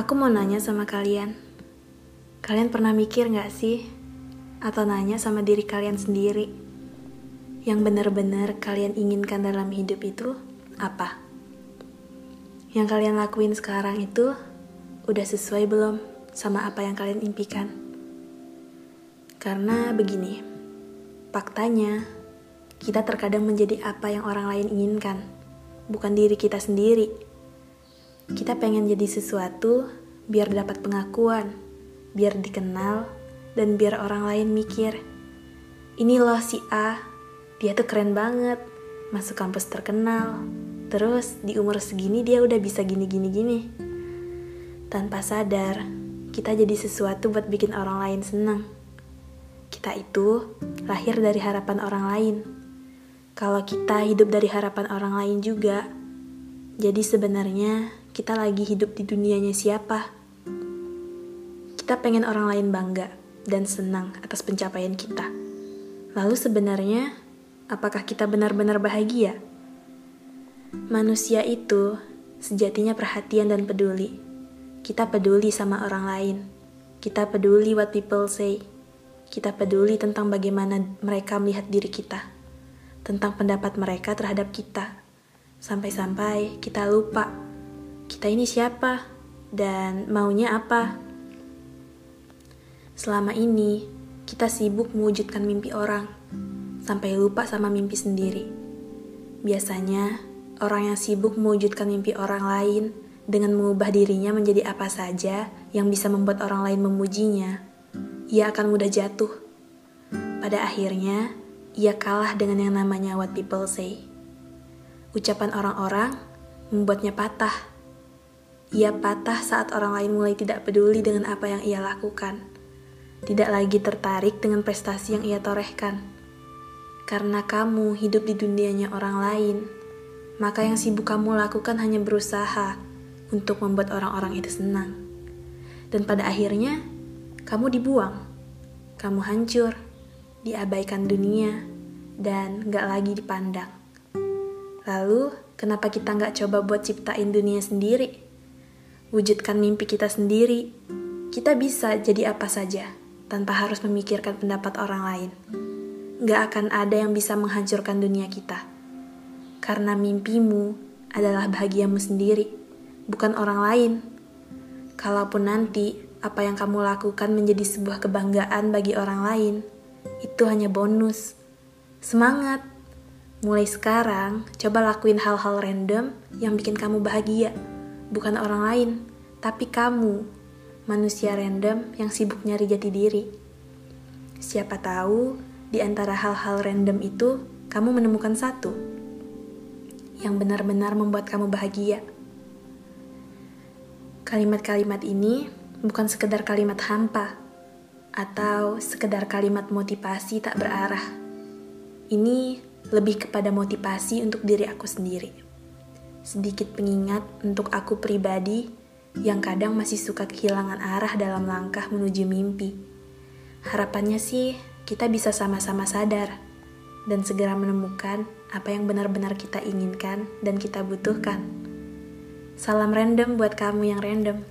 Aku mau nanya sama kalian. Kalian pernah mikir gak sih? Atau nanya sama diri kalian sendiri? Yang benar-benar kalian inginkan dalam hidup itu apa? Yang kalian lakuin sekarang itu udah sesuai belum sama apa yang kalian impikan? Karena begini, faktanya kita terkadang menjadi apa yang orang lain inginkan, bukan diri kita sendiri. Kita pengen jadi sesuatu biar dapat pengakuan, biar dikenal, dan biar orang lain mikir, ini loh si A, dia tuh keren banget, masuk kampus terkenal, terus di umur segini dia udah bisa gini-gini gini. Tanpa sadar, kita jadi sesuatu buat bikin orang lain senang. Kita itu lahir dari harapan orang lain. Kalau kita hidup dari harapan orang lain juga, jadi sebenarnya kita lagi hidup di dunianya siapa? Kita pengen orang lain bangga dan senang atas pencapaian kita. Lalu sebenarnya, apakah kita benar-benar bahagia? Manusia itu sejatinya perhatian dan peduli. Kita peduli sama orang lain. Kita peduli what people say. Kita peduli tentang bagaimana mereka melihat diri kita. Tentang pendapat mereka terhadap kita. Sampai-sampai kita lupa kita ini siapa dan maunya apa. Selama ini, kita sibuk mewujudkan mimpi orang, sampai lupa sama mimpi sendiri. Biasanya, orang yang sibuk mewujudkan mimpi orang lain dengan mengubah dirinya menjadi apa saja yang bisa membuat orang lain memujinya, ia akan mudah jatuh. Pada akhirnya, ia kalah dengan yang namanya what people say. Ucapan orang-orang membuatnya patah ia patah saat orang lain mulai tidak peduli dengan apa yang ia lakukan. Tidak lagi tertarik dengan prestasi yang ia torehkan. Karena kamu hidup di dunianya orang lain, maka yang sibuk kamu lakukan hanya berusaha untuk membuat orang-orang itu senang. Dan pada akhirnya, kamu dibuang. Kamu hancur, diabaikan dunia, dan gak lagi dipandang. Lalu, kenapa kita gak coba buat ciptain dunia sendiri? Wujudkan mimpi kita sendiri, kita bisa jadi apa saja tanpa harus memikirkan pendapat orang lain. Gak akan ada yang bisa menghancurkan dunia kita. Karena mimpimu adalah bahagiamu sendiri, bukan orang lain. Kalaupun nanti apa yang kamu lakukan menjadi sebuah kebanggaan bagi orang lain, itu hanya bonus. Semangat! Mulai sekarang, coba lakuin hal-hal random yang bikin kamu bahagia bukan orang lain, tapi kamu, manusia random yang sibuk nyari jati diri. Siapa tahu di antara hal-hal random itu kamu menemukan satu yang benar-benar membuat kamu bahagia. Kalimat-kalimat ini bukan sekedar kalimat hampa atau sekedar kalimat motivasi tak berarah. Ini lebih kepada motivasi untuk diri aku sendiri sedikit pengingat untuk aku pribadi yang kadang masih suka kehilangan arah dalam langkah menuju mimpi. Harapannya sih kita bisa sama-sama sadar dan segera menemukan apa yang benar-benar kita inginkan dan kita butuhkan. Salam random buat kamu yang random.